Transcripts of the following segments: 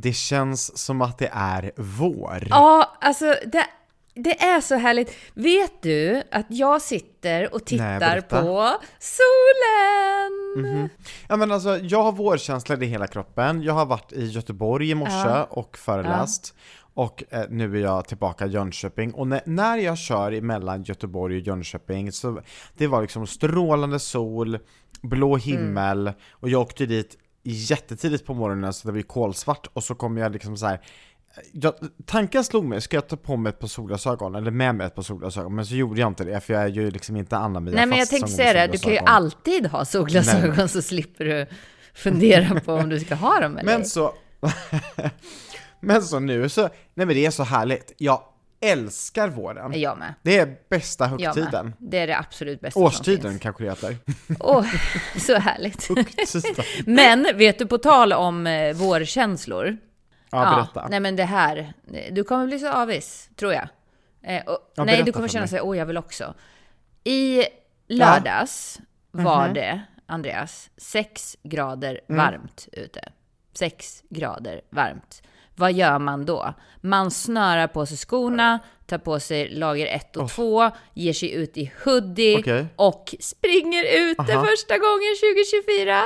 Det känns som att det är vår. Ja, alltså det, det är så härligt. Vet du att jag sitter och tittar berätta. på solen? Ja men alltså, jag har vårkänsla i hela kroppen. Jag har varit i Göteborg i morse Ja. och föreläst. Och eh, nu är jag tillbaka i Jönköping. Och när, när jag kör emellan Göteborg och Jönköping så det var liksom strålande sol, blå himmel och jag åkte dit jättetidigt på morgonen så det var ju kolsvart och så kom jag liksom så här. Jag, tanken slog mig, ska jag ta på mig ett par solglasögon eller med mig ett par solglasögon? Men så gjorde jag inte det för jag är ju liksom inte Anna-Mia Nej, men jag tänkte säga det, du kan ju alltid ha solglasögon så slipper du fundera på om du ska ha dem eller Men så, men så nu så, nej men det är så härligt. Jag älskar våren. Jag med. Det är bästa högtiden. Det är det absolut bästa Årstiden som finns. kanske det heter. Åh, så härligt. Men vet du, på tal om eh, vårkänslor. Ja, berätta. nej men det här, du kommer bli så avis, tror jag. Eh, och, Ja, nej, du kommer känna sig, åh jag vill också. I lördags Mhm. var det, Andreas, 6 grader Mm. varmt ute. 6 grader varmt. Vad gör man då? Man snörar på sig skorna, tar på sig lager 1 och 2, ger sig ut i hoodie Okej. och springer ute Aha. första gången 2024.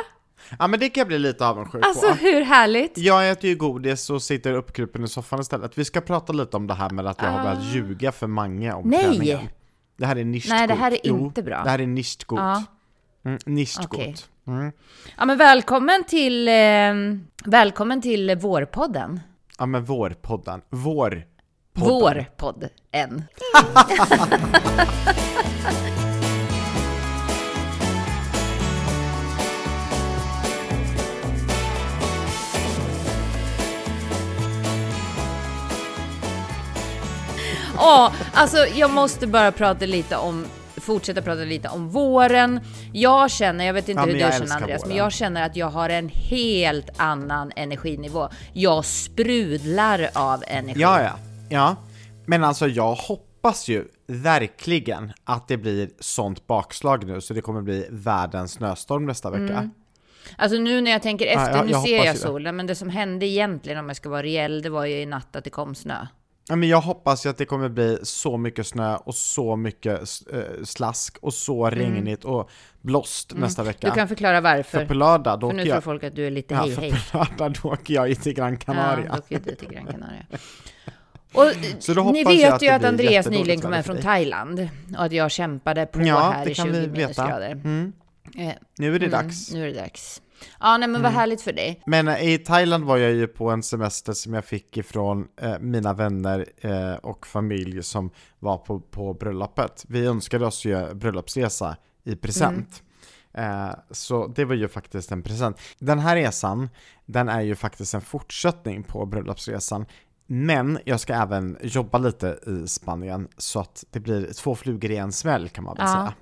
Ja men det kan jag bli lite avundsjuk Alltså på. hur härligt? Jag äter ju godis och sitter uppkrupen i soffan istället. Vi ska prata lite om det här med att jag har börjat ljuga för Mange om Ah. Nej. träningen. Det här är nischgot. Nej, det här är Jo, inte bra. Det här är nischgot. Ja. Mm, nischgot. Okej. Mm. Ja, men välkommen till, eh, välkommen till vårpodden. Ja men vårpodden. Vår. podd. Vår podd. En. Åh, alltså jag måste bara prata lite om fortsätta prata lite om våren. Jag känner, jag vet inte Ja, hur men du känner Andreas, men våren. jag känner att jag har en helt annan energinivå. Jag sprudlar av energi. Ja, ja. Ja. Men alltså jag hoppas ju verkligen att det blir sånt bakslag nu så det kommer bli världens snöstorm nästa vecka. Mm. Alltså nu när jag tänker efter, jag- nu jag ser jag solen, men det som hände egentligen om jag ska vara reell, det var ju i natt att det kom snö. Ja, men jag hoppas ju att det kommer bli så mycket snö och så mycket eh, slask och så regnigt och blåst nästa vecka. Mm. Du kan förklara varför. För på lördag då För nu tror jag... folk att du är lite Ja, hej för hej. på lördag då åker jag till Gran Canaria. Ja, då åker du till Gran Canaria. Och ni vet att ju att Andreas nyligen kom hem för från. Thailand och att jag kämpade på Ja, här i kan 20 vi veta. minusgrader. Mm. Eh, Nu är det mm, dags. Nu är det dags. Ja, nej men vad härligt för dig. Men eh, i Thailand var jag ju på en semester som jag fick ifrån eh, mina vänner eh, och familj som var på, på bröllopet. Vi önskade oss ju bröllopsresa i present. Eh, så det var ju faktiskt en present. Den här resan, den är ju faktiskt en fortsättning på bröllopsresan. Men jag ska även jobba lite i Spanien så att det blir två flugor i en smäll kan man väl Ja, säga.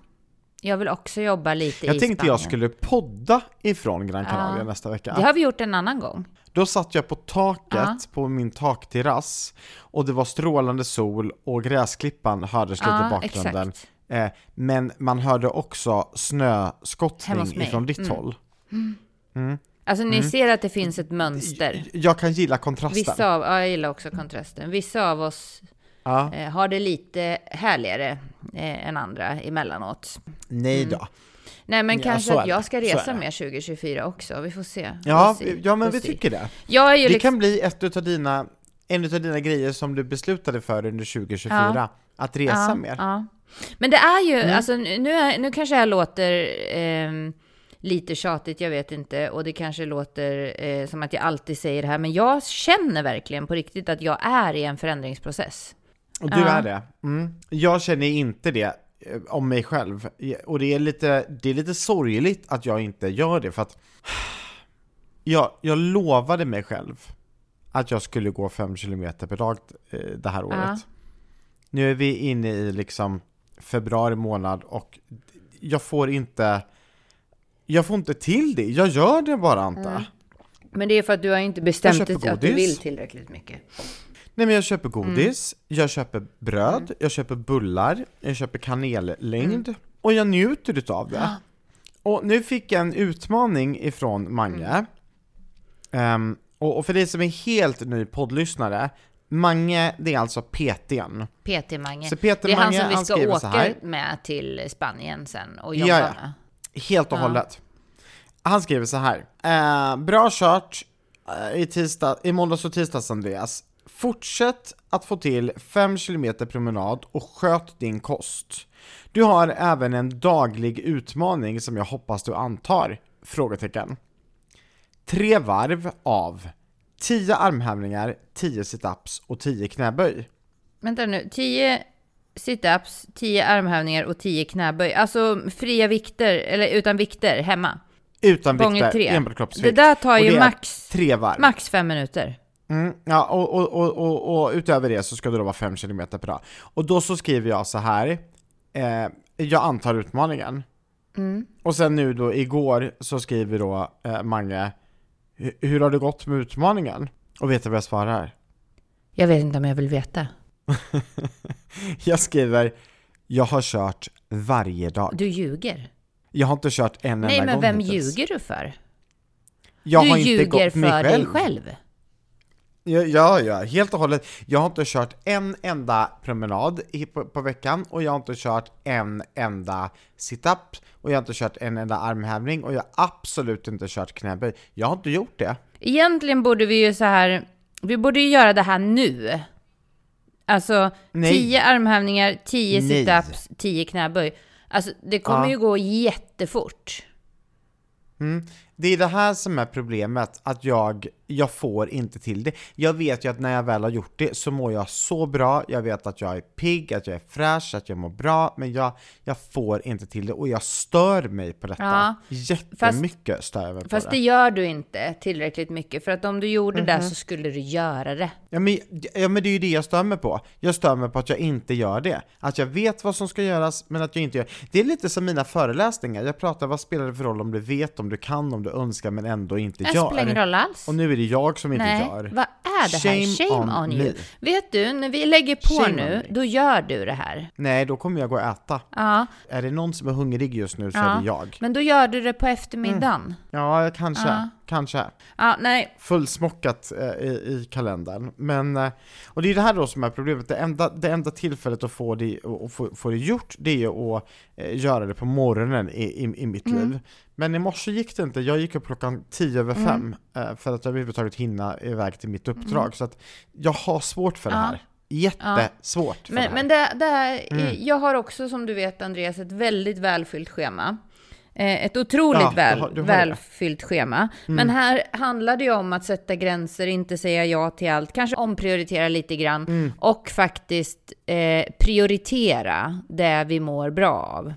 Jag vill också jobba lite Jag i tänkte Spanien. jag skulle podda ifrån Gran Canaria Ja. nästa vecka. Det har vi gjort en annan gång. Då satt jag på taket Ja. på min takterrass och det var strålande sol och gräsklippan hördes lite i bakgrunden. exakt. Eh, men man hörde också snöskottning ifrån ditt Mm. håll. Alltså Mm. ni ser att det finns ett mönster. Jag kan gilla kontrasten. Vissa av, ja, jag gillar också kontrasten. Vissa av oss Ja. eh, har det lite härligare eh, än andra emellanåt. Nej då. Nej, men Ja, kanske att jag ska resa mer 2024 också. Vi får se. Ja, We'll see. ja men We'll vi see. tycker det. Jag är ju Det liksom... kan bli ett utav dina, en utav dina grejer som du beslutade för under 2024. Att resa ja, mer. Ja. Men det är ju, Mm. alltså nu, nu kanske jag låter ehm, lite tjatigt, jag vet inte, och det kanske låter eh, som att jag alltid säger det här, men jag känner verkligen på riktigt att jag är i en förändringsprocess. Och du Ja. är det. Mm. Jag känner inte det eh, om mig själv. Och det är lite, det är lite sorgligt att jag inte gör det för att jag, jag lovade mig själv att jag skulle gå 5 km per dag eh, det här året. Ja. Nu är vi inne i liksom februari månad och jag får inte jag får inte till det, jag gör det bara inte. Men det är för att du har inte bestämt dig att du vill tillräckligt mycket. Nej men jag köper godis, Mm. jag köper bröd, jag köper bullar, jag köper kanellängd och jag njuter utav det. Och nu fick jag en utmaning ifrån Mange. Mm. Ehm, Och, och för dig som är helt ny poddlyssnare, Mange, det är alltså PTn. PT Mange. Så Peter det är han Mange, som vi han ska åka med till Spanien sen och jobba Ja, ja. med. Helt och Ja. hållet. Han skriver så här. Eh, bra kört eh, i, tisdag, i måndags och tisdags Andreas. Fortsätt att få till 5 km promenad och sköt din kost. Du har även en daglig utmaning som jag hoppas du antar? Frågetecken. Tre varv av 10 armhävningar, 10 situps och 10 knäböj. Vänta nu, 10 sit-ups, 10 armhävningar och 10 knäböj. Alltså fria vikter, eller utan vikter, hemma. Utan Gånger vikter, tre. enbart kroppsvikt. Det där tar ju max, Tre varv. max fem minuter. Mm, ja, och, och, och, och, utöver det så ska det då vara 5 km per dag. Och då så skriver jag så här, eh, jag antar utmaningen. Mm. Och sen nu då igår så skriver då eh, Mange, "Hu- hur har det gått med utmaningen? Och vet du vad jag svarar? Jag vet inte om jag vill veta. Jag skriver, jag har kört varje dag. Du ljuger. Jag har inte kört en Nej, enda men gång vem hittills. ljuger du för? Jag du ljuger för mig dig själv. Ja, ja, helt och hållet. Jag har inte kört en enda promenad i, på, på veckan och jag har inte kört en enda sit-up och jag har inte kört en enda armhävning och jag har absolut inte kört knäböj. Jag har inte gjort det. Egentligen borde vi ju så här, vi borde ju göra det här nu. Alltså Nej. 10 armhävningar, 10 Nej. situps, 10 knäböj. Alltså det kommer Ja. ju gå jättefort. Mm. Det är det här som är problemet, att jag, jag får inte till det. Jag vet ju att när jag väl har gjort det så mår jag så bra, jag vet att jag är pigg, att jag är fräsch, att jag mår bra, men jag, jag får inte till det och jag stör mig på detta. Ja, Jättemycket stör jag mig på Fast det. det gör du inte tillräckligt mycket. För att om du gjorde det så skulle du göra det. Ja men, ja men det är ju det jag stör mig på. Jag stör mig på att jag inte gör det. Att jag vet vad som ska göras, men att jag inte gör Det är lite som mina föreläsningar. Jag pratar, vad spelar det för roll om du vet, om du kan, om du önskar, men ändå inte Det gör. spelar ingen roll alls. Och nu är det jag som inte Nej, gör. vad är det här? Shame Shame on on, you. me. Vet du, när vi lägger på Shame nu, då gör du det här. Nej, då kommer jag gå och äta. Ja, Är det någon som är hungrig just nu så Ja. är det jag. men då gör du det på eftermiddagen. Ja, kanske. Ja. Kanske. Ja, nej, fullsmockat eh, i, i kalendern. Men, eh, och det är det här då som är problemet, det enda, det enda tillfället att få det, att få, få det gjort, det är att eh, göra det på morgonen i, i, i mitt Mm. liv. Men i morse gick det inte, jag gick upp klockan tio över Mm. fem eh, för att överhuvudtaget hinna iväg till mitt uppdrag. Så att jag har svårt för det Ja. här. Jättesvårt för det Men, här. men det, det här, Mm. jag har också som du vet Andreas ett väldigt välfyllt schema. Eh, Ett otroligt Ja, du väl, har- du har det. Mm. välfyllt schema. Men här handlar det ju om att sätta gränser, inte säga ja till allt, kanske omprioritera lite grann Mm. och faktiskt eh, prioritera det vi mår bra av.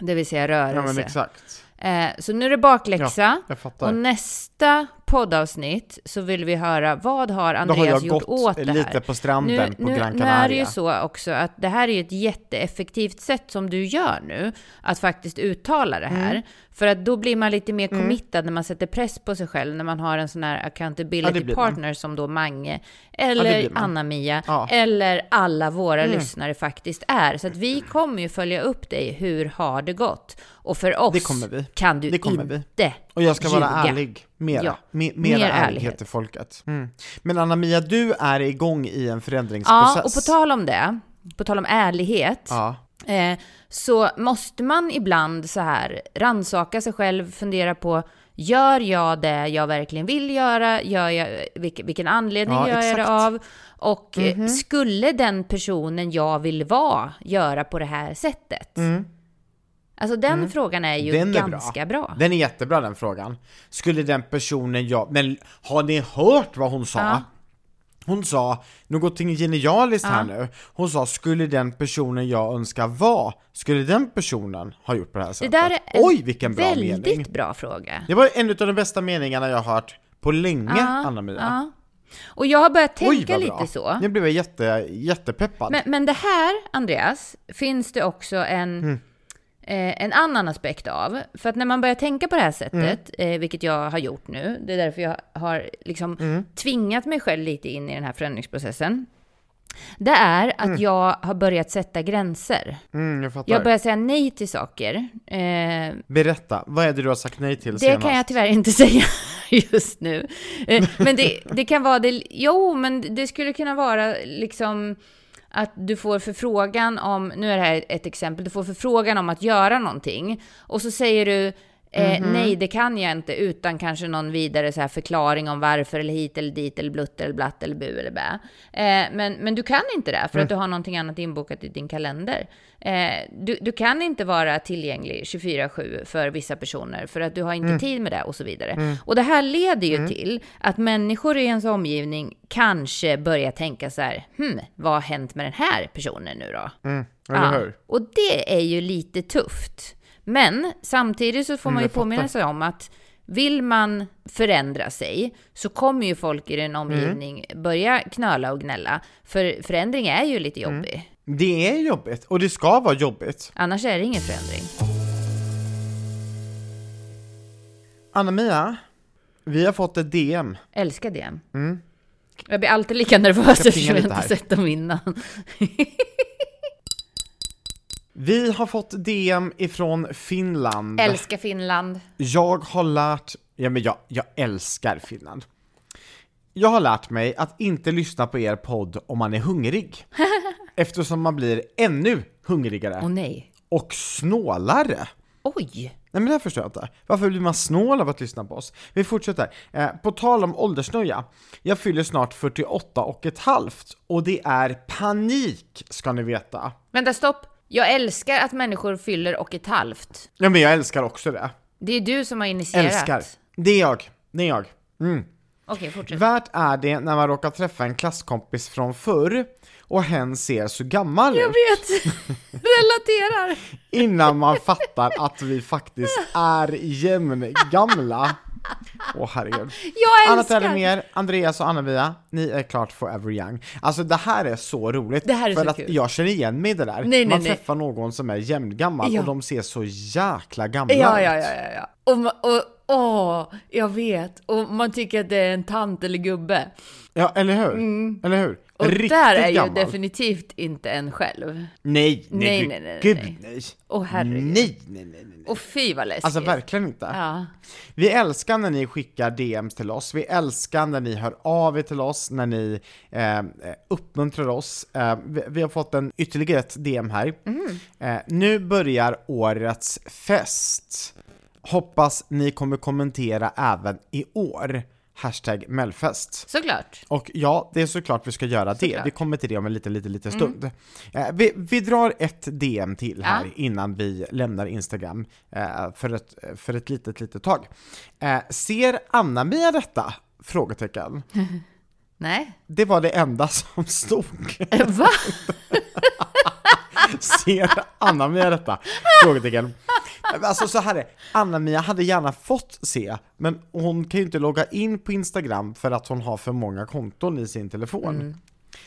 Det vill säga ja men rörelse. exakt. Eh, så nu är det bakläxa. Fattar. Och nästa poddavsnitt så vill vi höra vad har har Andreas jag gjort åt det här? lite på stranden på nu, Gran nu är det ju Canaria. så också att det här är ju ett jätteeffektivt sätt som du gör nu, att faktiskt uttala det här. Mm. För att då blir man lite mer committad när man sätter press på sig själv, när man har en sån här Ja, accountability blir man. partner som då Mange, eller man. Anna-Mia, Ja. eller alla våra Mm. lyssnare faktiskt är. Så att vi kommer ju följa upp dig, hur har det gått? Och för oss kan du Det kommer vi. Och jag ska vara ljuga. ärlig. Mera. Ja. Me- Mer mera ärlighet ärlighet. till folket. Mm. Men Anna-Mia, du är igång i en förändringsprocess. Ja, och på tal om det, på tal om ärlighet, Ja. eh, så måste man ibland så här ransaka sig själv, fundera på Gör jag det jag verkligen vill göra? Gör jag, vilken, vilken anledning Ja, gör jag det exakt. av? Och eh, Mhm. skulle den personen jag vill vara göra på det här sättet? Mm. Alltså den frågan är ju Den är bra. ganska bra. Den är jättebra den frågan. Skulle den personen jag... Men har ni hört vad hon sa? Ja. Hon sa någonting genialiskt här Ja. nu. Hon sa, skulle den personen jag önskar vara, skulle den personen ha gjort på det här Det sättet? där är Oj, vilken bra väldigt mening! bra fråga. Det var en av de bästa meningarna jag har hört på länge, Ja, Anna-Mia. Och jag har börjat Oj, tänka vad lite så. Nu blev jag jätte, jättepeppad. Men, men det här, Andreas, finns det också en, Mm. Eh, en annan aspekt av. För att när man börjar tänka på det här sättet, Mm. eh, vilket jag har gjort nu, det är därför jag har liksom Mm. tvingat mig själv lite in i den här förändringsprocessen. Det är att jag har börjat sätta gränser. Mm, jag. Jag börjar säga nej till saker. Eh, Berätta, vad är det du har sagt nej till det senast? kan jag tyvärr inte säga. just nu. Eh, Men det, det kan vara det, jo, men det skulle kunna vara liksom att du får förfrågan om, nu är det här ett exempel, du får förfrågan om att göra någonting. Och så säger du Eh, Nej, det kan jag inte utan kanske någon vidare så här förklaring om varför eller hit eller dit eller blutt eller blatt eller bu eller bä. Eh, men, men du kan inte det för att du har någonting annat inbokat i din kalender. Eh, du, du kan inte vara tillgänglig 24-7 för vissa personer för att du har inte tid med det och så vidare. Och det här leder ju till att människor i ens omgivning kanske börjar tänka så här, hmm, vad har hänt med den här personen nu då? Eller hur? Och det är ju lite tufft. Men samtidigt så får man ju påminna sig om att vill man förändra sig så kommer ju folk i din omgivning börja knöla och gnälla. För förändring är ju lite jobbig. Det är jobbigt, och det ska vara jobbigt. Annars är det ingen förändring. Anna-Mia, vi har fått ett DM. Älskar det. Jag blir alltid lika nervös eftersom jag inte sett dem innan. Vi har fått DM ifrån Finland. Älskar Finland. Jag har lärt, ja men jag, jag älskar Finland. Jag har lärt mig att inte lyssna på er podd om man är hungrig. Eftersom man blir ännu hungrigare Åh nej. och snålare. Oj! Nej men det här förstår jag inte. Varför blir man snål av att lyssna på oss? Vi fortsätter. Eh, på tal om åldersnöja. Jag fyller snart 48 och ett halvt och det är panik ska ni veta. Vänta, stopp. Jag älskar att människor fyller och ett halvt. Ja men jag älskar också det. Det är du som har initierat. Älskar. Det är jag. Det är jag. Mm. Okej, fortsätt. Värt är det när man råkar träffa en klasskompis från förr och hen ser så gammal Jag ut vet! Relaterar! innan man fattar att vi faktiskt är jämngamla. Åh herregud. Jag Anna älskar! Tellemyr, Andreas och Anna-Via, ni är klart forever young. Alltså det här är så roligt, Det här är för så att kul. jag känner igen mig i det där. Nej, man nej. träffar någon som är jämngammal Ja. och de ser så jäkla gamla Ja, ut. ja, ja, ja, ja. Och, och åh, jag vet. Och man tycker att det är en tant eller gubbe. Ja, eller hur? Eller hur? Mm. Och Riktigt där är ju gammal. definitivt inte en själv. Nej, nej, Nej, nej, nej, gud, nej. nej. Åh herregud. Nej, nej, nej, nej. Och fy vad läskigt. Alltså verkligen inte. Ja. Vi älskar när ni skickar DMs till oss, vi älskar när ni hör av er till oss, när ni eh, uppmuntrar oss. Eh, vi, vi har fått en ytterligare ett DM här. Eh, nu börjar årets fest. Hoppas ni kommer kommentera även i år. Hashtag Mellfest. Såklart. Och ja, det är såklart vi ska göra det. Såklart. Vi kommer till det om en liten, liten, liten stund. Eh, vi, vi drar ett DM till här Ja. innan vi lämnar Instagram eh, för, ett, för ett litet, litet tag. Eh, ser Anna-Mia detta? Frågetecken. Nej. Det var det enda som stod. Va? Ser Anna-Mia detta? Frågetecken. Alltså så här är. Anna-Mia hade gärna fått se, men hon kan ju inte logga in på Instagram för att hon har för många konton i sin telefon.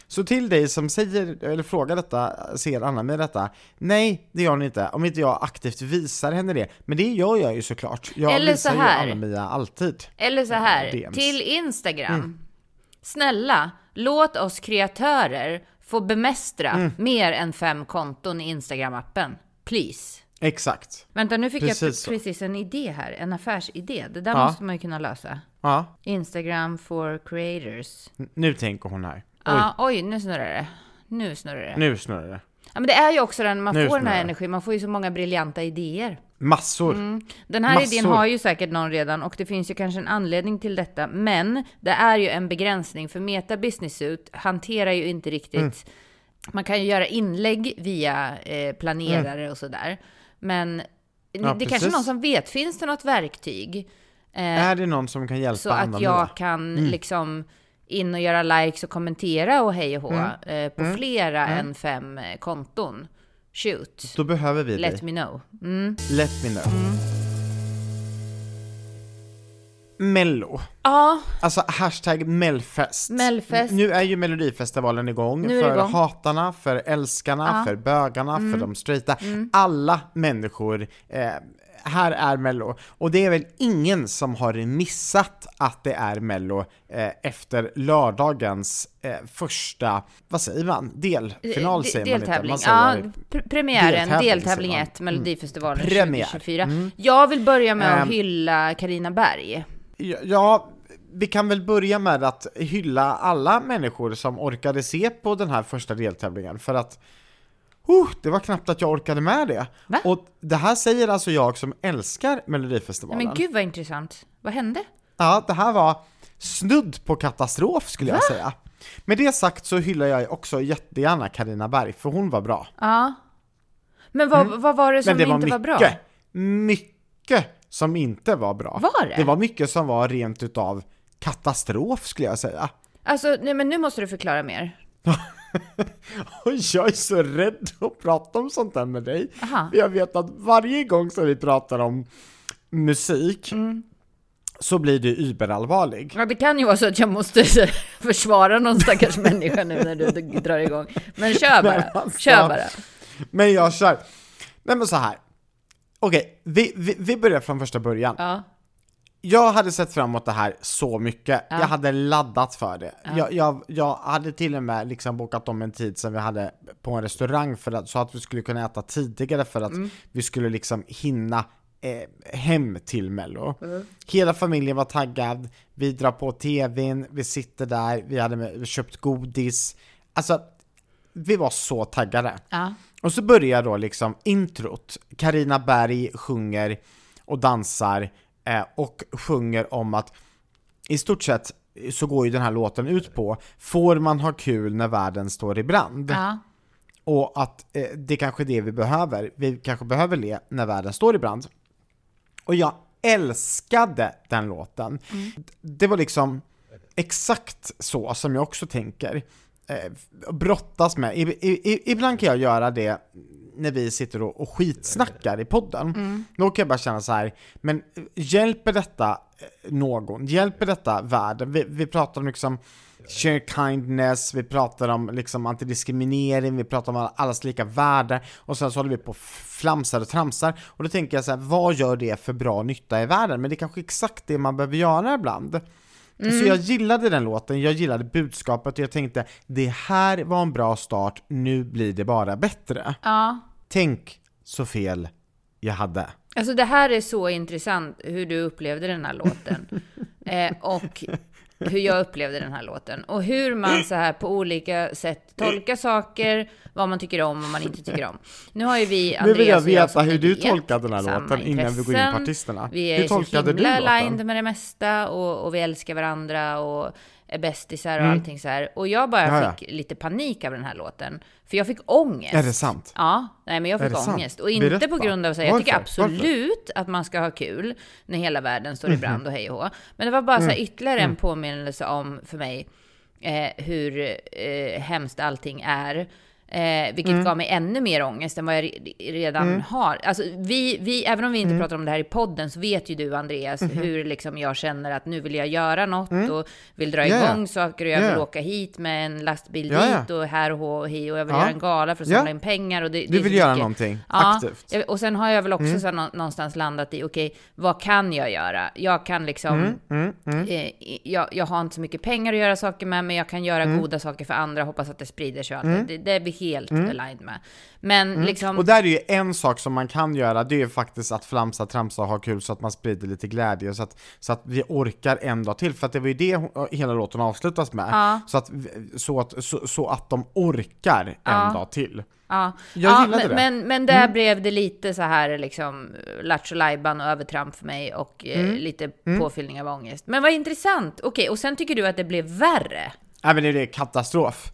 Så till dig som säger, eller frågar detta, ser Anna-Mia detta? Nej, det gör hon inte, om inte jag aktivt visar henne det. Men det gör jag ju såklart. Jag Eller visar så ju här. Anna-Mia alltid. Eller så här, DMs. till Instagram. Snälla, låt oss kreatörer få bemästra mer än fem konton i Instagram-appen. Please. Exakt. Vänta, nu fick Precis jag så. precis en idé här. En affärsidé. Det där Ja. måste man ju kunna lösa. Ja, Instagram for creators. n- nu tänker hon här. Oj, Ja, oj, nu snurrar det. Nu snurrar det. nu snurrar det. Ja, men det är ju också den, man Nu får den här energin, man får ju så många briljanta idéer. Massor. Den här Massor. idén har ju säkert någon redan och det finns ju kanske en anledning till detta. Men det är ju en begränsning för Meta Business Suite hanterar ju inte riktigt. Mm. Man kan ju göra inlägg via eh, planerare och sådär. Men Mm. Ja, det är kanske precis. någon som vet, finns det något verktyg? Eh, Är det någon som kan hjälpa så att Anna-Mia? jag kan liksom in och göra likes och kommentera och hej och hå Mm. eh, på flera än fem eh, konton. Shoot. Då behöver vi Let dig. me know. Mm. Let me know. Mello. Ja, Alltså hashtag Mellfest. Mellfest. Nu är ju Melodifestivalen igång. Nu för igång. hatarna, för älskarna, Ja. Mm. för bögarna, för de straighta. Alla människor. Eh, här är Mello. Och det är väl ingen som har missat att det är Mello eh, efter lördagens eh, första, vad säger man, delfinal De- säger man inte. deltävling. Man Ja, säger, pr- premiären, Deltävling, deltävling säger man. 1, Melodifestivalen Premiär. 2024. Jag vill börja med att Ehm. hylla Karina Berg. Ja, vi kan väl börja med att hylla alla människor som orkade se på den här första deltävlingen för att uh, det var knappt att jag orkade med det. Va? Och det här säger alltså jag som älskar Melodifestivalen. Men gud vad intressant. Vad hände? Ja, det här var snudd på katastrof skulle jag säga. Med det sagt så hyllar jag också jättegärna Karina Berg, för hon var bra. Ja. Men vad, vad var det som Mm. Det var inte mycket, var bra? mycket som inte var bra. Var det? Det var mycket som var rent utav katastrof skulle jag säga. Alltså, nej men nu måste du förklara mer. Och jag är så rädd att prata om sånt här med dig. Aha. Jag vet att varje gång som vi pratar om musik Mm. så blir du überallvarlig. Ja, det kan ju vara så att jag måste försvara någon stackars människa nu när du drar igång. Men kör bara, Men alltså- kör bara. Men jag kör. Nej men så här. Okej, vi, vi, vi börjar från första början. Ja, Jag hade sett fram emot det här så mycket. Ja. Jag hade laddat för det. Jag, jag, jag hade till och med liksom bokat om en tid som vi hade på en restaurang för att, så att vi skulle kunna äta tidigare för att vi skulle liksom hinna eh, hem till Mello. Hela familjen var taggad, vi drar på tvn, vi sitter där, vi hade köpt godis. Alltså, vi var så taggade. ja, Och så börjar då liksom introt. Karina Berg sjunger och dansar eh, och sjunger om att i stort sett så går ju den här låten ut på Får man ha kul när världen står i brand? ja. Och att eh, det är kanske är det vi behöver. Vi kanske behöver le när världen står i brand. Och jag älskade den låten. Det var liksom exakt så som jag också tänker. Eh, brottas med. I, i, ibland kan jag göra det när vi sitter och, och skitsnackar i podden. Då kan jag bara känna så här, men eh, hjälper detta eh, någon? Hjälper detta världen? Vi, vi pratar om liksom share kindness, vi pratar om liksom antidiskriminering, vi pratar om allas lika värde och sen så håller vi på och flamsar och tramsar och då tänker jag så här, vad gör det för bra nytta i världen? Men det är kanske exakt det man behöver göra ibland. Så jag gillade den låten, jag gillade budskapet och jag tänkte det här var en bra start, nu blir det bara bättre. ja. Tänk så fel jag hade. Alltså det här är så intressant hur du upplevde den här låten. eh, och hur jag upplevde den här låten. Och hur man så här på olika sätt tolkar saker, vad man tycker om och vad man inte tycker om. Nu har ju vi, Nu vill jag Andreas jag, veta som hur du tolkade den här låten innan vi går in på artisterna. Vi är Hur så tolkade du himla låten? aligned med det mesta och, och vi älskar varandra och är bästisar och Mm. allting så här. Och jag bara Ja, ja. fick lite panik av den här låten. För jag fick ångest. Är det sant? Ja, nej men jag fick sant? ångest. Och inte Berätta. på grund av så här, jag tycker Varför? Varför? absolut att man ska ha kul när hela världen står i Mhm. brand och hej och hå. Men det var bara så Mm. här ytterligare en påminnelse om för mig eh, hur eh, hemskt allting är. Eh, vilket Mm. gav mig ännu mer ångest än vad jag re- redan har. Alltså, vi, vi, även om vi Mm. inte pratar om det här i podden så vet ju du Andreas Mhm. hur liksom jag känner att nu vill jag göra något och vill dra Mm. Ja. igång saker och jag Ja, vill ja. åka hit med en lastbil ja. dit och här och och hej och jag vill Ja. göra en gala för att samla in pengar. Och det, det Du vill så göra mycket. någonting Ja, aktivt. och sen har jag väl också så här nå- någonstans landat i, okej, vad kan jag göra? Jag kan liksom, Mm, eh, jag, jag har inte så mycket pengar att göra saker med, men jag kan göra Mm. goda saker för andra, hoppas att det sprider sig och allt det. det. Det är helt aligned med. Men liksom, Mm. Och där är ju en sak som man kan göra, det är ju faktiskt att flamsa, tramsa och ha kul så att man sprider lite glädje så att, så att vi orkar en dag till. För att det var ju det hela låten avslutas med. Ja. Så, att, så, att, så, så att de orkar en Ja. dag till. Ja, Jag ja gillade men, det. Mm. Men, men där blev det lite så här liksom lattjo och övertramp för mig och eh, Mm. lite påfyllning av ångest. Men vad intressant! Okej, och sen tycker du att det blev värre? Även är det katastrof.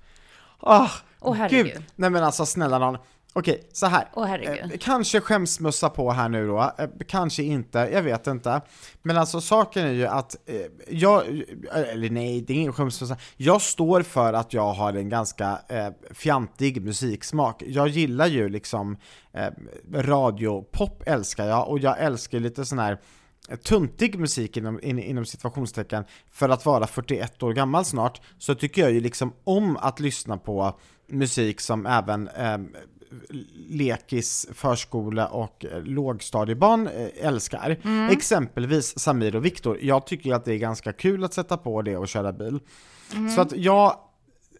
Åh, Åh, herregud. gud. Nej men alltså snälla någon. Okej, så här. Herregud. Eh, kanske skämsmussa på här nu då, eh, kanske inte, jag vet inte. Men alltså saken är ju att eh, jag, eh, eller nej, det är ingen skämsmussa. Jag står för att jag har en ganska eh, fjantig musiksmak. Jag gillar ju liksom eh, radiopop älskar jag och jag älskar lite sån här tuntig musik inom, in, inom situationstecken för att vara 41 år gammal snart så tycker jag ju liksom om att lyssna på musik som även eh, lekis, förskola och eh, lågstadiebarn eh, älskar. Exempelvis Samir och Viktor. Jag tycker att det är ganska kul att sätta på det och köra bil. Så att jag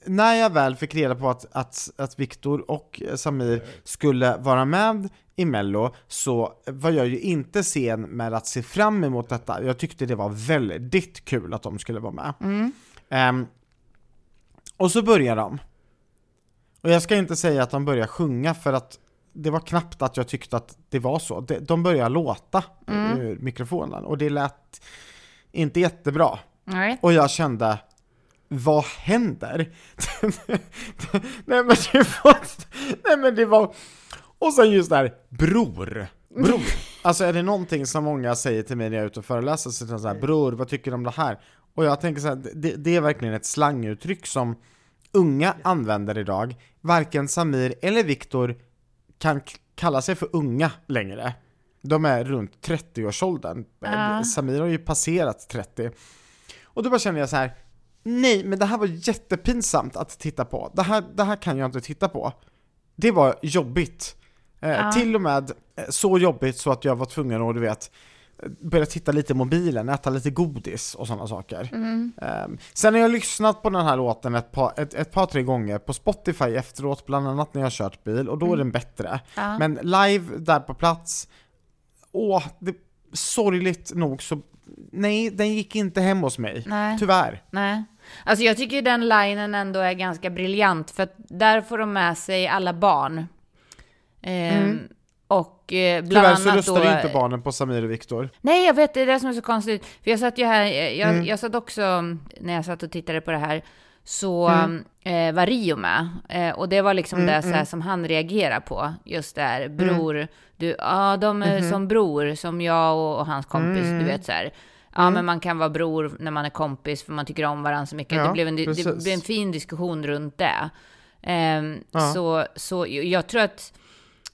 när jag väl fick reda på att, att, att Viktor och Samir skulle vara med i Mello så var jag ju inte sen med att se fram emot detta. Jag tyckte det var väldigt kul att de skulle vara med. Ehm, och så börjar de. Och jag ska inte säga att de börjar sjunga för att det var knappt att jag tyckte att det var så. De, de börjar låta ur mikrofonen och det lät inte jättebra. Nej. Och jag kände, vad händer? nej men det var, nej men det var, och sen just där, bror, bror. Alltså är det någonting som många säger till mig när jag är ute och föreläser, så är så här, bror, vad tycker du om det här? Och jag tänker så här, det, det är verkligen ett slanguttryck som unga använder idag. Varken Samir eller Viktor kan kalla sig för unga längre. De är runt 30-årsåldern. Ja. Samir har ju passerat 30. Och då bara känner jag så här. Nej men det här var jättepinsamt att titta på. Det här, det här kan jag inte titta på. Det var jobbigt. Eh, Ja. Till och med eh, så jobbigt så att jag var tvungen att, du vet, börja titta lite i mobilen, äta lite godis och sådana saker. Mm. Ehm, sen har jag lyssnat på den här låten ett par, ett, ett par tre gånger på Spotify efteråt, bland annat när jag kört bil, och då är den bättre. Mm. Ja. Men live där på plats, åh, det, sorgligt nog så, nej, den gick inte hem hos mig. Nej. Tyvärr. Nej. Alltså jag tycker den linen ändå är ganska briljant för att där får de med sig alla barn. Ehm, Och eh, bland Mm. Tyvärr så röstade då... inte barnen på Samir och Viktor. Nej, jag vet, det är det som är så konstigt. För jag satt ju här, jag, Mm. jag satt också, när jag satt och tittade på det här, så Mm. eh, var Rio med. Eh, och det var liksom det så här, som han reagerade på. Just där, Mm. bror, du, ja de är Mm-hmm. som bror, som jag och, och hans kompis, Mm. du vet så här. Ja, men man kan vara bror när man är kompis för man tycker om varandra så mycket. Ja, det, blev en, det blev en fin diskussion runt det. Ehm, Ja. så, så jag tror att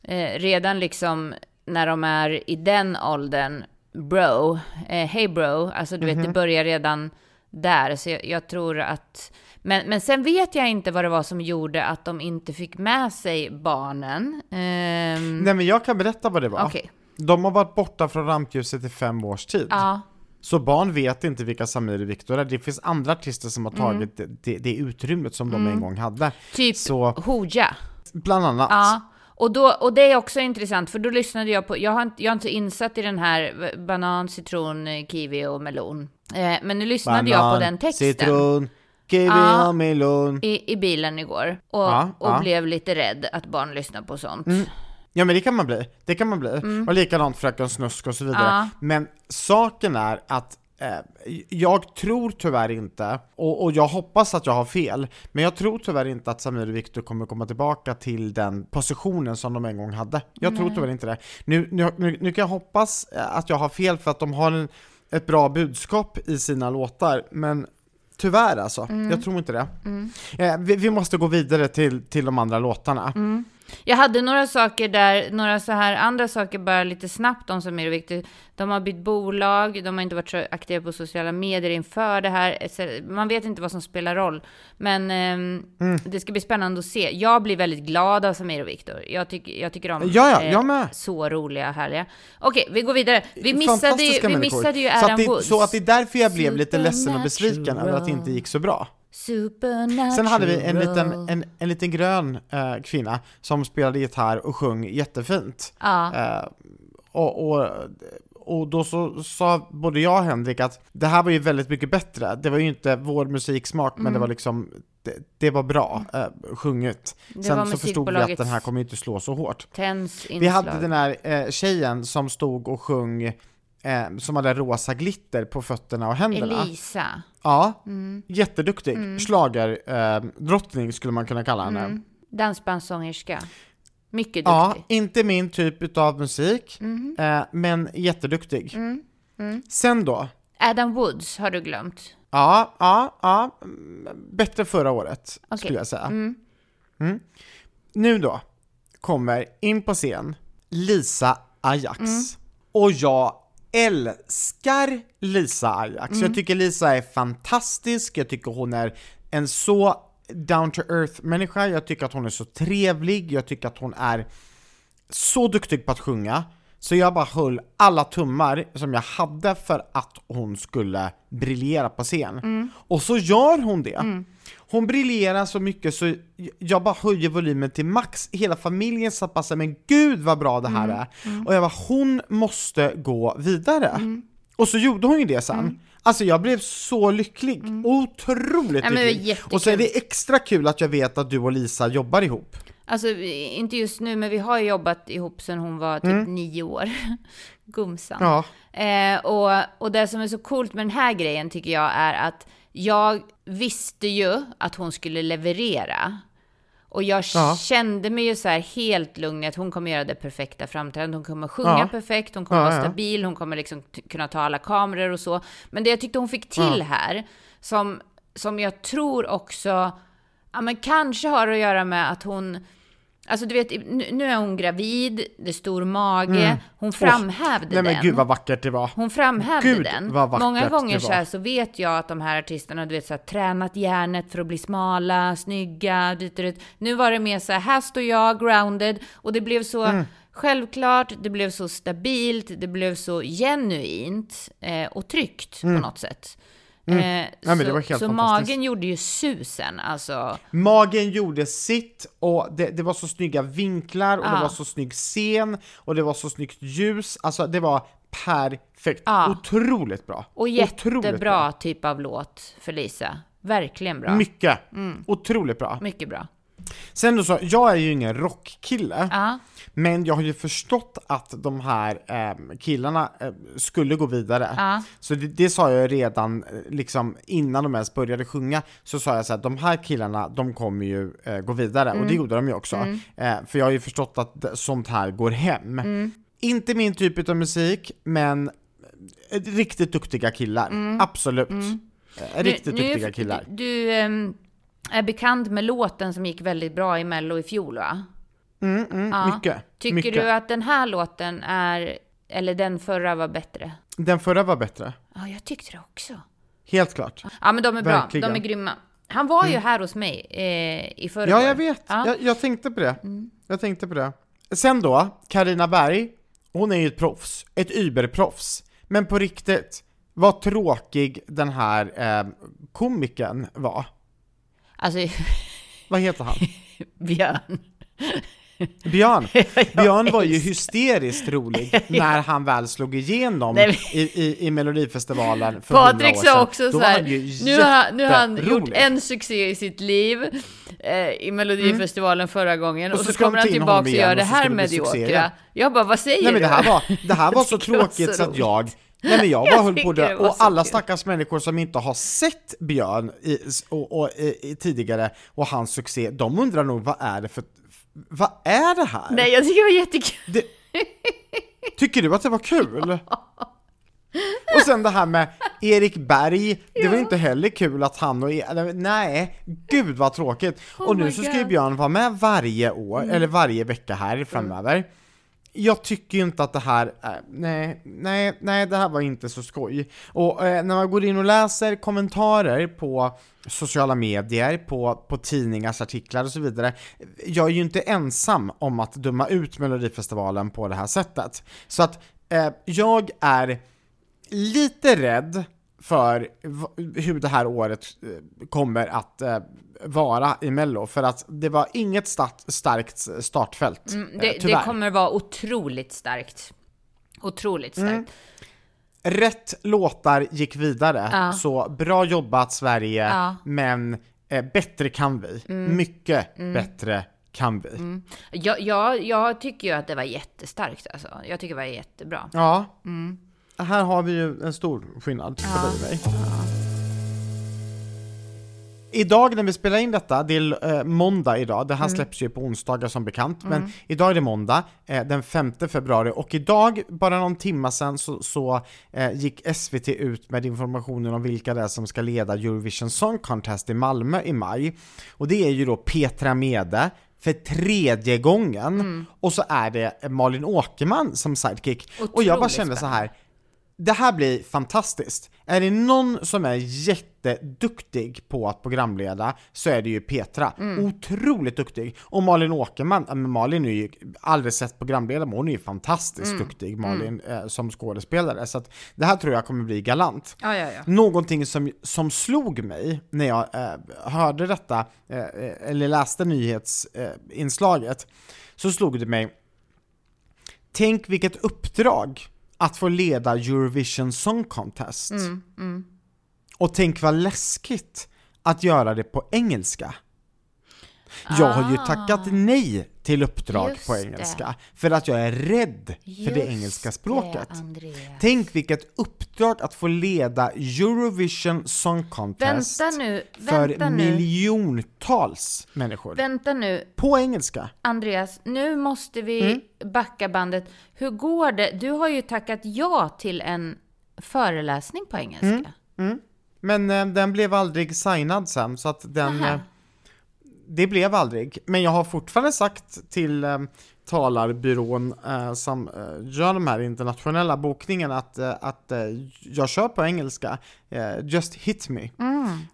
eh, redan liksom när de är i den åldern, bro, eh, hey bro, alltså du vet, Mhm. det börjar redan där. Så jag, jag tror att, men, men sen vet jag inte vad det var som gjorde att de inte fick med sig barnen. Ehm, Nej men jag kan berätta vad det var. Okej, De har varit borta från rampljuset i fem års tid. ja, Så barn vet inte vilka Samir och Viktor är. Det finns andra artister som har tagit det, det, det utrymmet som de en gång hade. typ Så Hooja. bland annat. Ja, och, då, och det är också intressant, för då lyssnade jag på, jag har inte, jag är inte insatt i den här banan, citron, eh, kiwi och melon. Eh, men nu lyssnade jag på den texten citron, kiwi Ja. och melon. i, i bilen igår och, Ja, och ja. blev lite rädd att barn lyssnar på sånt. Ja men det kan man bli, det kan man bli. Och likadant Fröken Snusk och så vidare. Mm. Ja. Men saken är att eh, jag tror tyvärr inte, och, och jag hoppas att jag har fel, men jag tror tyvärr inte att Samir och Viktor kommer komma tillbaka till den positionen som de en gång hade. Jag tror tyvärr inte det. Nu, nu, nu, nu kan jag hoppas eh, att jag har fel för att de har en, ett bra budskap i sina låtar, men Tyvärr alltså, jag tror inte det. Eh, vi, vi måste gå vidare till, till de andra låtarna. Jag hade några saker där, några så här andra saker bara lite snabbt om som är viktigt. De har bytt bolag, de har inte varit så aktiva på sociala medier inför det här. Man vet inte vad som spelar roll. Men ehm, Mm. det ska bli spännande att se. Jag blir väldigt glad av Samir och Viktor. Jag, tycker jag tycker om Ja, ja, eh, jag med. så roliga, härliga. Okej, vi går vidare. Vi missade ju, vi missade ju så Adam att det, Woods. Så att det är därför jag blev lite ledsen och besviken över att det inte gick så bra. Supernatural. Sen hade vi en liten, en, en liten grön eh, kvinna som spelade gitarr och sjöng jättefint. Ja. Eh, och, och, och då så sa både jag och Henrik att det här var ju väldigt mycket bättre. Det var ju inte vår musiksmak, men det var liksom det, det var bra eh, sjunget. Det Sen så förstod vi att den här kommer inte slå så hårt. Vi hade den här eh, tjejen som stod och sjöng eh, som hade rosa glitter på fötterna och händerna. Elisa. Ja, Mm. jätteduktig. Schlager, eh, drottning skulle man kunna kalla henne. Mm. Dansbandssångerska. Mycket Ja, duktig. inte min typ av musik, Mhm. eh, men jätteduktig. Mm. Sen då? Adam Woods har du glömt. Ja, ja, ja. mm, Bättre förra året, Okej. skulle jag säga. Mm. Mm. Nu då kommer in på scen Lisa Ajax. Mm. Och jag älskar Lisa Ajax. Mm. Jag tycker Lisa är fantastisk, jag tycker hon är en så down to earth människa, jag tycker att hon är så trevlig, jag tycker att hon är så duktig på att sjunga. Så jag bara höll alla tummar som jag hade för att hon skulle briljera på scen. Och så gör hon det. Hon briljerar så mycket så jag bara höjer volymen till max, hela familjen satt bara men gud vad bra det här är. Och jag bara, hon måste gå vidare. Och så gjorde hon ju det sen. Alltså jag blev så lycklig, otroligt Ja, lycklig. Och så är det extra kul att jag vet att du och Lisa jobbar ihop. Alltså, inte just nu, men vi har jobbat ihop sedan hon var typ nio år. Gumsan. Ja. Eh, och, och det som är så coolt med den här grejen tycker jag är att jag visste ju att hon skulle leverera. Och jag Ja. kände mig ju så här helt lugn i att hon kommer göra det perfekta framträdandet. Hon kommer sjunga Ja. perfekt, hon kommer Ja, vara stabil, hon kommer liksom kunna ta alla kameror och så. Men det jag tyckte hon fick till här, som, som jag tror också, ja men kanske har att göra med att hon Alltså du vet, nu är hon gravid, det är stor mage, hon framhävde Mm. Nej men den. gud vad vackert det var. Hon framhävde Gud, den. Många gånger så, här, så vet jag att de här artisterna du vet, så här, tränat hjärnet för att bli smala, snygga, dit dit. Nu var det mer så här, här står jag grounded och det blev så Mm. självklart, det blev så stabilt, det blev så genuint eh, och tryggt på något sätt. Eh, Mm. Ja, men så det så magen gjorde ju susen, alltså. Magen gjorde sitt och det, det var så snygga vinklar och det Ja. var så snygg scen och det var så snyggt ljus. Alltså det var perfekt. Ja. Otroligt bra. Och Otroligt jättebra typ av låt för Lisa. Verkligen bra. Mycket. Mm. Otroligt bra. Mycket bra. Sen då så, jag är ju ingen rockkille. Ja. Men jag har ju förstått att de här eh, killarna eh, skulle gå vidare. Ja. Så det, det sa jag redan eh, liksom innan de ens började sjunga, så sa jag så att de här killarna, de kommer ju eh, gå vidare, och Mm. det gjorde de ju också. Eh, för jag har ju förstått att sånt här går hem. Mm. Inte min typ av musik, men eh, riktigt duktiga killar. Absolut. Eh, riktigt Mm. Nu- nu- duktiga killar. Du, du ehm, är bekant med låten som gick väldigt bra i Mello i fjol va? Mm, mm, Ja. Mycket. Tycker mycket. du att den här låten är, eller den förra var bättre? Den förra var bättre. Ja, jag tyckte det också. Helt klart. Ja, men de är bra. Verkligen. De är grymma. Han var ju här hos mig eh, i förra Ja, jag vet. Ja. Mm. Jag, jag tänkte på det. Jag tänkte på det. Sen då, Karina Berg, hon är ju ett proffs. Ett überproffs. Men på riktigt, vad tråkig den här eh, komikern var. Alltså, Vad heter han? Björn. Björn. Björn var ju hysteriskt rolig när han väl slog igenom i, i, i Melodifestivalen för 100 Patrik sa också så här, nu har, nu har han gjort en succé i sitt liv eh, i Melodifestivalen förra gången och, Och så, så kommer han tillbaka och gör det här mediokra. Jag bara, vad säger Nej men det här var, det här var så tråkigt så att jag Nej men jag bara Jag höll på det, och alla stackars människor som inte har sett Björn i, och, och, i, tidigare och hans succé, de undrar nog vad är det för, vad är det här? Nej, jag tycker det var jättekul. Det, tycker du att det var kul? Och sen det här med Erik Berg, det var inte heller kul att han och e nej, gud vad tråkigt. Oh och nu så ska ju Björn vara med varje år, Mm. eller varje vecka här framöver. Jag tycker ju inte att det här, är, nej, nej, nej, det här var inte så skoj. Och äh, när man går in och läser kommentarer på sociala medier, på, på tidningars artiklar och så vidare, jag är ju inte ensam om att döma ut Melodifestivalen på det här sättet. Så att äh, jag är lite rädd för hur det här året eh, kommer att vara i Mello, för att det var inget start, starkt startfält, Mm, eh, det, det kommer vara otroligt starkt. Otroligt starkt. Mm. Rätt låtar gick vidare, Ja. så bra jobbat Sverige, Ja. Mm. men eh, bättre kan vi. Mycket bättre kan vi. Jag, jag, jag tycker ju att det var jättestarkt alltså. Jag tycker det var jättebra. Ja, Mm. här har vi ju en stor skillnad på dig och mig. Idag när vi spelar in detta, det är eh, måndag idag, det här Mm. släpps ju på onsdagar som bekant, men idag är det måndag, eh, den 5 februari, och idag, bara någon timma sedan, så, så eh, gick SVT ut med informationen om vilka det är som ska leda Eurovision Song Contest i Malmö i maj. Och det är ju då Petra Mede, för tredje gången, Mm. och så är det Malin Åkerman som sidekick. och jag bara Otroligt kände så här, det här blir fantastiskt. Är det någon som är jätteduktig på att programleda så är det ju Petra. Otroligt duktig. Och Malin Åkerman, Malin är ju aldrig sett programledare, men hon är ju fantastiskt duktig, Malin, eh, som skådespelare. Så att det här tror jag kommer bli galant. Ja, ja, ja. Någonting som, som slog mig när jag eh, hörde detta, eh, eh, eller läste nyhetsinslaget, så slog det mig, tänk vilket uppdrag att få leda Eurovision Song Contest. Och tänk vad läskigt att göra det på engelska. Jag har ju tackat nej till uppdrag Ah. Just på det. engelska, för att jag är rädd för det Just engelska språket. Det. Tänk vilket uppdrag att få leda Eurovision Song Contest Vänta nu, för vänta nu. miljontals människor. Vänta nu, På engelska. Andreas, nu måste vi Mm. backa bandet. Hur går det? Du har ju tackat ja till en föreläsning på engelska. Mm. Men eh, den blev aldrig signad sen, så att den... Nähä. Det blev aldrig. Men jag har fortfarande sagt till eh, talarbyrån eh, som eh, gör de här internationella bokningarna att, eh, att eh, jag kör på engelska. Eh, just hit me.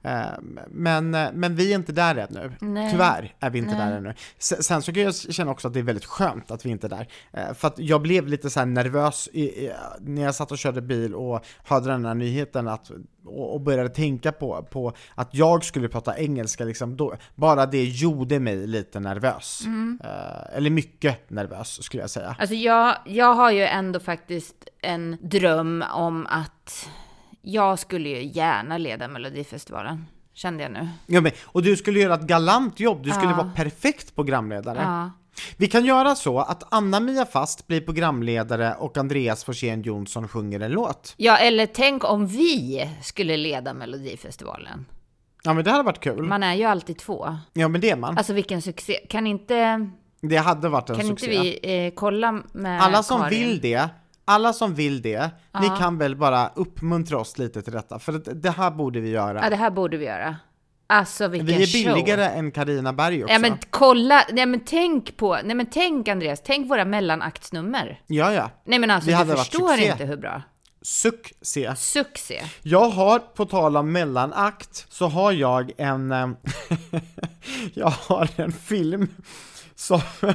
Eh, men, men vi är inte där ännu. Nej. Tyvärr är vi inte Nej. där ännu. Sen, sen så kan jag känna också att det är väldigt skönt att vi inte är där. För att jag blev lite så nervös i, i, när jag satt och körde bil och hörde den här nyheten att, och, och började tänka på, på att jag skulle prata engelska. Liksom, då, bara det gjorde mig lite nervös. Eh, eller mycket nervös skulle jag säga. Alltså jag, jag har ju ändå faktiskt en dröm om att jag skulle ju gärna leda Melodifestivalen. Kände jag nu. Ja, men, och du skulle göra ett galant jobb, du skulle Ja. vara perfekt programledare. Ja. Vi kan göra så att Anna-Mia Fast blir programledare och Andreas Forsén Jonsson sjunger en låt. ja, eller tänk om vi skulle leda Melodifestivalen. Ja men det hade varit kul. Man är ju alltid två. Ja men det är man. Alltså vilken succé. Kan inte, Det hade varit en kan succé. inte vi eh, kolla med Alla som Karin? vill det, alla som vill det, ni kan väl bara uppmuntra oss lite till detta, för det här borde vi göra. Ja, det här borde vi göra. Alltså vilken vi är show. billigare än Karina Berg också. Ja men kolla, nej men tänk på, nej men tänk Andreas, tänk våra mellanaktsnummer. ja, ja. Nej men alltså Det du förstår inte hur bra. Succé. Succé. Jag har, på tal om mellanakt, så har jag en, eh, jag har en film som,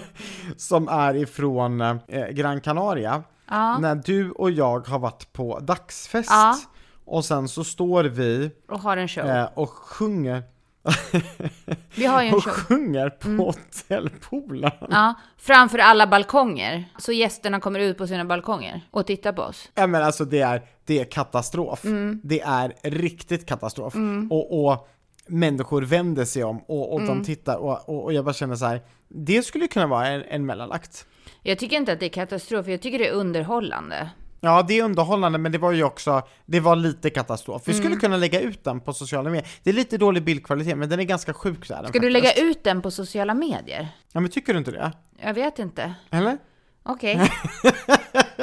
som är ifrån eh, Gran Canaria. Ja. När du och jag har varit på dagsfest Ja. Och sen så står vi Och har en show. eh, och sjunger Vi har ju en och show. sjunger på Mm. hotellpoolen. Ja, framför alla balkonger. Så gästerna kommer ut på sina balkonger och tittar på oss. Ja men alltså det är, det är katastrof. Mm. Det är riktigt katastrof. Och, och människor vänder sig om och, och Mm. de tittar och, och, och jag bara känner så här. det skulle kunna vara en, en mellanakt. Jag tycker inte att det är katastrof, jag tycker det är underhållande. Ja, det är underhållande, men det var ju också, det var lite katastrof. Vi Mm. skulle kunna lägga ut den på sociala medier. Det är lite dålig bildkvalitet, men den är ganska sjuk där. Ska du faktiskt. lägga ut den på sociala medier? Ja, men tycker du inte det? Jag vet inte. Eller? Okej.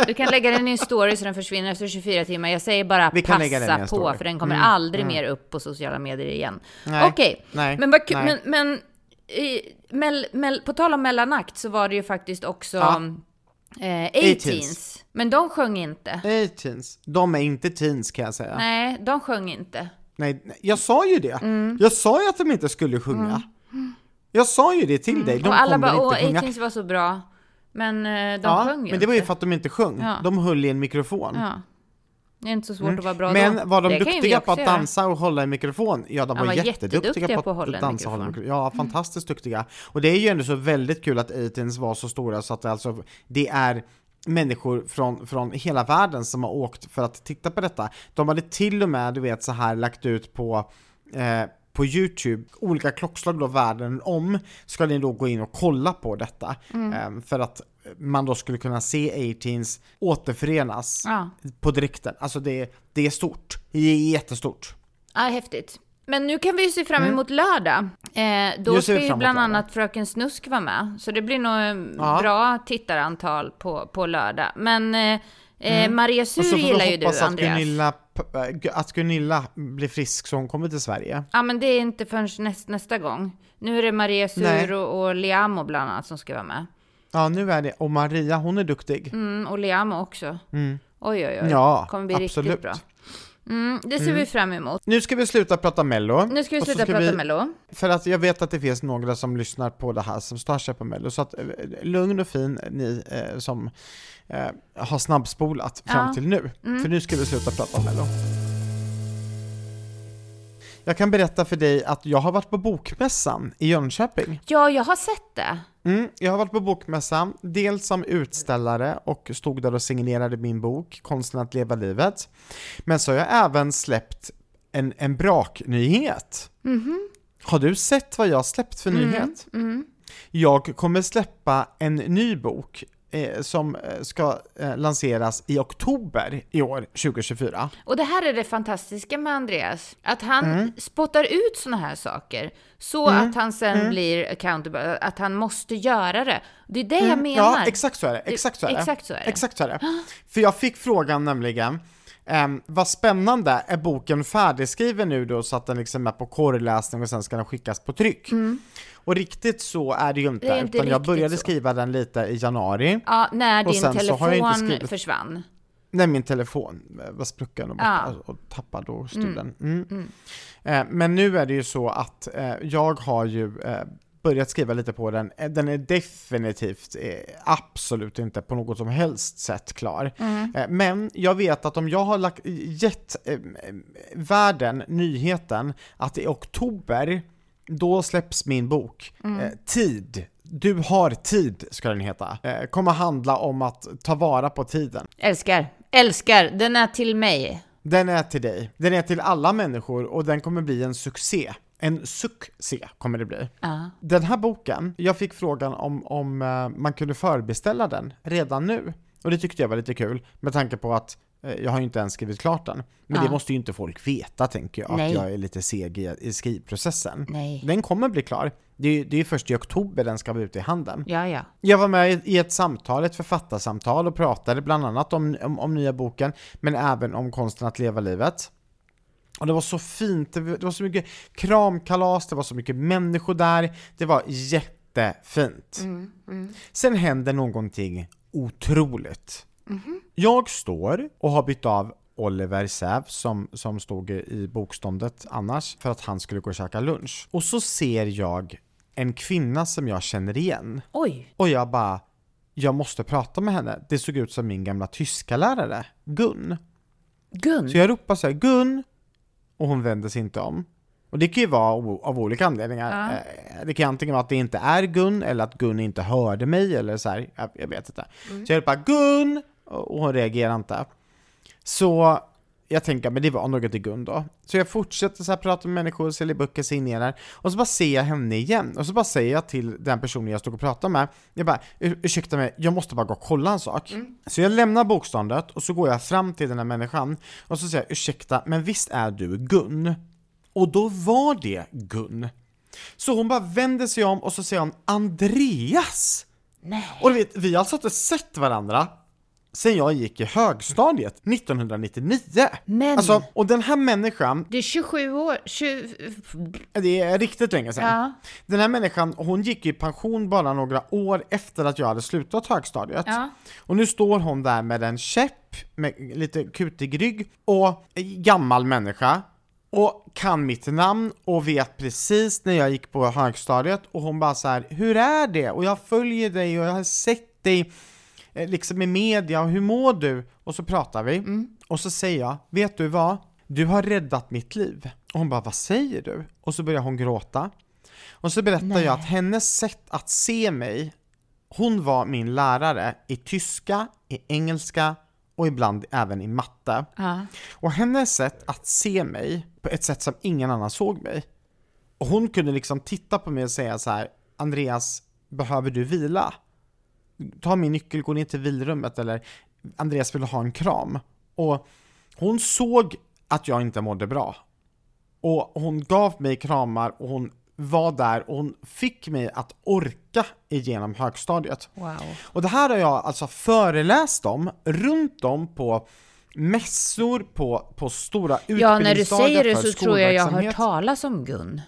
Du kan lägga den i en story så den försvinner efter 24 timmar. Jag säger bara Vi kan lägga den i passa på, för den kommer Mm, aldrig mer upp på sociala medier igen. Okej, nej, men, vad kul- men, men i, mell, mell, på tal om mellanakt så var det ju faktiskt också Ja. Eh, 18s. 18s. Men de sjöng inte. Nej, teens. De är inte teens kan jag säga. Nej, Nej, de sjöng inte. nej, jag sa ju det. Mm. Jag sa ju att de inte skulle sjunga. Jag sa ju det till dig, de och alla bara, åh, inte sjunga. 18s var så bra. Men eh, de Ja, sjöng ju men det var ju för att de inte sjöng. Ja. De höll i en mikrofon. Ja. Det är inte så svårt att vara bra Mm. Men då. var de Det duktiga på att göra. dansa och hålla i mikrofon? Ja, de var, var jätteduktiga på att, på att hålla dansa och hålla mikrofon. Ja, fantastiskt duktiga. Och det är ju ändå så väldigt kul att 18s var så stora så att det alltså, det är människor från, från hela världen som har åkt för att titta på detta. De hade till och med, du vet, så här lagt ut på eh, på Youtube, olika klockslag då världen om, ska ni då gå in och kolla på detta. Mm. Eh, för att man då skulle kunna se 18s återförenas Ja. på direkten. Alltså det, det är stort. Det är jättestort. Ja, häftigt. Men nu kan vi ju se fram emot lördag. Eh, då Mm. Ska ju bland lördag. annat Fröken Snusk vara med. Så det blir nog Ja. bra tittarantal på, på lördag. Men eh, eh, Maria Mm. Sur så får gillar ju du, att Andreas. Gunilla, äh, att Gunilla blir frisk så hon kommer till Sverige. Ja, men det är inte förrän näst, nästa gång. Nu är det Maria Sur och, och Liamo bland annat som ska vara med. Ja, nu är det. Och Maria, hon är duktig. Mm, och Liamo också. Mm. Oj, oj, oj. Ja, kommer bli absolut. riktigt bra. Mm, det ser vi fram emot. Nu ska vi sluta prata Mello. Nu ska vi sluta prata vi- Mello. För att jag vet att det finns några som lyssnar på det här som stör sig på Mello, så att eh, lugn och fin ni eh, som eh, har snabbspolat fram Ja. till nu. Mm. För nu ska vi sluta prata om Mello. Jag kan berätta för dig att jag har varit på Bokmässan i Jönköping. Ja, jag har sett det. Mm, jag har varit på Bokmässan, dels som utställare och stod där och signerade min bok Konsten att leva livet. Men så har jag även släppt en, en braknyhet. Har du sett vad jag släppt för nyhet? Mm. Jag kommer släppa en ny bok som eh, ska eh, lanseras i oktober i år, 2024. Och det här är det fantastiska med Andreas, att han Mm. spottar ut såna här saker så att han sen Mm. blir accountable, att han måste göra det. Det är det jag menar. Ja, exakt så är det. Exakt så är det. Exakt så är det. Exakt så är det. För jag fick frågan nämligen, ehm, vad spännande, är boken färdigskriven nu då så att den liksom är på korrläsning och sen ska den skickas på tryck? Och riktigt så är det ju inte, Mm. Det inte utan jag började så. skriva den lite i januari, Ja, när din telefon skrivit- försvann. när min telefon var sprucken och Ja. och tappad och stulen. Mm. Eh, men nu är det ju så att eh, jag har ju eh, börjat skriva lite på den. Eh, Den är definitivt eh, absolut inte på något som helst sätt klar. Eh, men jag vet att om jag har lagt, gett världen nyheten att i oktober då släpps min bok. Eh, tid. Du har tid, ska den heta. Eh, kommer handla om att ta vara på tiden. Älskar, älskar, den är till mig. Den är till dig. Den är till alla människor och den kommer bli en succé. En succé kommer det bli. Ja. Den här boken, jag fick frågan om, om eh, man kunde förbeställa den redan nu. Och det tyckte jag var lite kul med tanke på att eh, jag har ju inte ens skrivit klart den. Men Ja. det måste ju inte folk veta tänker jag, Nej. att jag är lite seg i, skrivprocessen. Nej. Den kommer bli klar. Det är, det är först i oktober den ska vara ute i handeln. Ja, ja. Jag var med i- i ett samtal, ett författarsamtal och pratade bland annat om, om, om nya boken, men även om konsten att leva livet. Och det var så fint, det var så mycket kramkalas, det var så mycket människor där, det var jättefint. Sen händer någonting otroligt. Jag står och har bytt av Oliver Säv som, som stod i bokståndet annars för att han skulle gå och käka lunch. Och så ser jag en kvinna som jag känner igen. Oj. Och jag bara, jag måste prata med henne. Det såg ut som min gamla tyska lärare, Gun. Gun. Så jag ropar så här, Gun! Och hon vänder sig inte om. Och det kan ju vara av olika anledningar. Ja. Eh, Det kan antingen vara att det inte är Gun, eller att Gun inte hörde mig, eller så här, jag, vet inte. Så jag ropar Gun! Och hon reagerar inte. Så jag tänker, men det var något i Gun då. Så jag fortsätter så här prata med människor, säljer böcker, signerar. Och så bara ser jag henne igen. Och så bara säger jag till den personen jag stod och pratade med, jag bara, "Ur- ursäkta mig, jag måste bara gå och kolla en sak. Så jag lämnar bokståndet och så går jag fram till den här människan och så säger jag, ursäkta, men visst är du Gun? Och då var det Gun. Så hon bara vänder sig om och så säger hon Andreas! Nej. Och du vet, vi har alltså inte sett varandra sen jag gick i högstadiet 1999. Men- Alltså, och den här människan, Det är 27 år, 20... det är riktigt länge sedan. Ja. Den här människan, hon gick i pension bara några år efter att jag hade slutat högstadiet. Ja. Och nu står hon där med en käpp, med lite kutig rygg och gammal människa. Och kan mitt namn och vet precis när jag gick på högstadiet och hon bara så här, hur är det? Och jag följer dig och jag har sett dig liksom i media och hur mår du? Och så pratar vi och så säger jag, vet du vad? Du har räddat mitt liv. Och hon bara, vad säger du? Och så börjar hon gråta. Och så berättar jag att hennes sätt att se mig, hon var min lärare i tyska, i engelska och ibland även i matte. Ja. Och hennes sätt att se mig på ett sätt som ingen annan såg mig. Och hon kunde liksom titta på mig och säga så här: Andreas, behöver du vila? Ta min nyckel, gå ner till vilrummet eller Andreas vill ha en kram? Och hon såg att jag inte mådde bra. Och hon gav mig kramar och hon var där och hon fick mig att orka igenom högstadiet. Wow. Och det här har jag alltså föreläst om runt om på mässor, på, på stora Ja, när du utbildningsdagar säger det så tror jag jag har hört talas om Gun.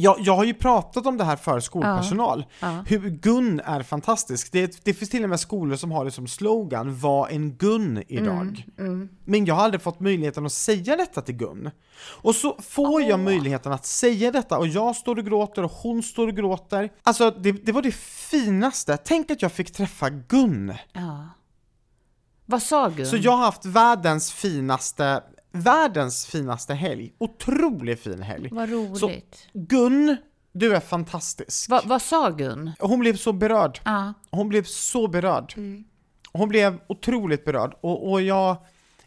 Jag, jag har ju pratat om det här för skolpersonal, Ja. hur Gun är fantastisk. Det, det finns till och med skolor som har det som slogan, var en Gun idag. Mm, Men jag har aldrig fått möjligheten att säga detta till Gun. Och så får jag möjligheten att säga detta och jag står och gråter och hon står och gråter. Alltså det, det var det finaste, tänk att jag fick träffa Gun. Ja. Vad sa Gun? Så jag har haft världens finaste, världens finaste helg. Otroligt fin helg. Vad roligt. Gun, du är fantastisk. Va, vad sa Gun? Hon blev så berörd. Ja. Hon blev så berörd. Hon blev otroligt berörd och, och jag,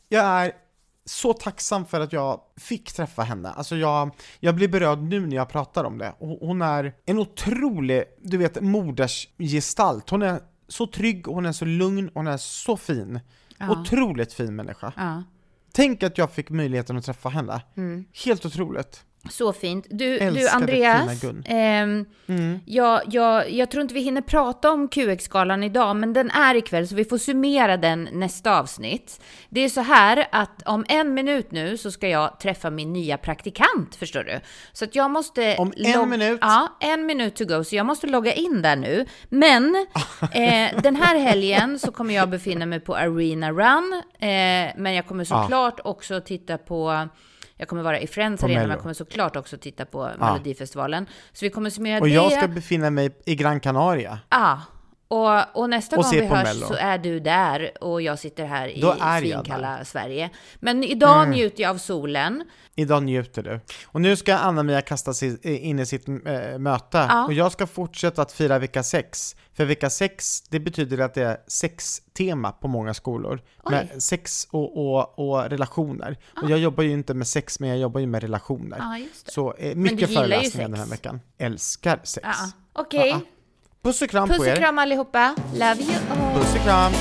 jag är så tacksam för att jag fick träffa henne. Alltså jag, jag blir berörd nu när jag pratar om det. Och Hon är en otrolig, du vet, modersgestalt. Hon är så trygg, hon är så lugn, hon är så fin. Otroligt fin människa. ja. Tänk att jag fick möjligheten att träffa henne. Helt otroligt. Så fint. Du, du Andreas, Gun. ehm, jag, jag, jag tror inte vi hinner prata om QX-skalan idag, men den är ikväll så vi får summera den nästa avsnitt. Det är så här att om en minut nu så ska jag träffa min nya praktikant, förstår du. Så att jag måste... Om en minut? Ja, en minut to go, så jag måste logga in där nu. Men eh, den här helgen så kommer jag befinna mig på Arena Run, eh, men jag kommer såklart också titta på jag kommer vara i Friends Arena, men jag kommer såklart också titta på Melodifestivalen. Så vi kommer summera Och det. jag ska befinna mig i Gran Canaria. Ja. Och, och nästa Och gång vi hörs Mello. så är du där och jag sitter här i svinkalla Sverige. Men idag njuter jag av solen. Idag njuter du. Och nu ska Anna-Mia kasta sig in i sitt äh, möte. Ja. Och jag ska fortsätta att fira vecka 6. För vecka 6, det betyder att det är sextema på många skolor. Med sex och, och, och relationer. Och jag jobbar ju inte med sex, men jag jobbar ju med relationer. Det. Så eh, mycket föreläsningar den här veckan. Älskar sex. Ja. Okej. Ja, Puss och kram Puss på och er. kram allihopa. Love you all. Puss och kram.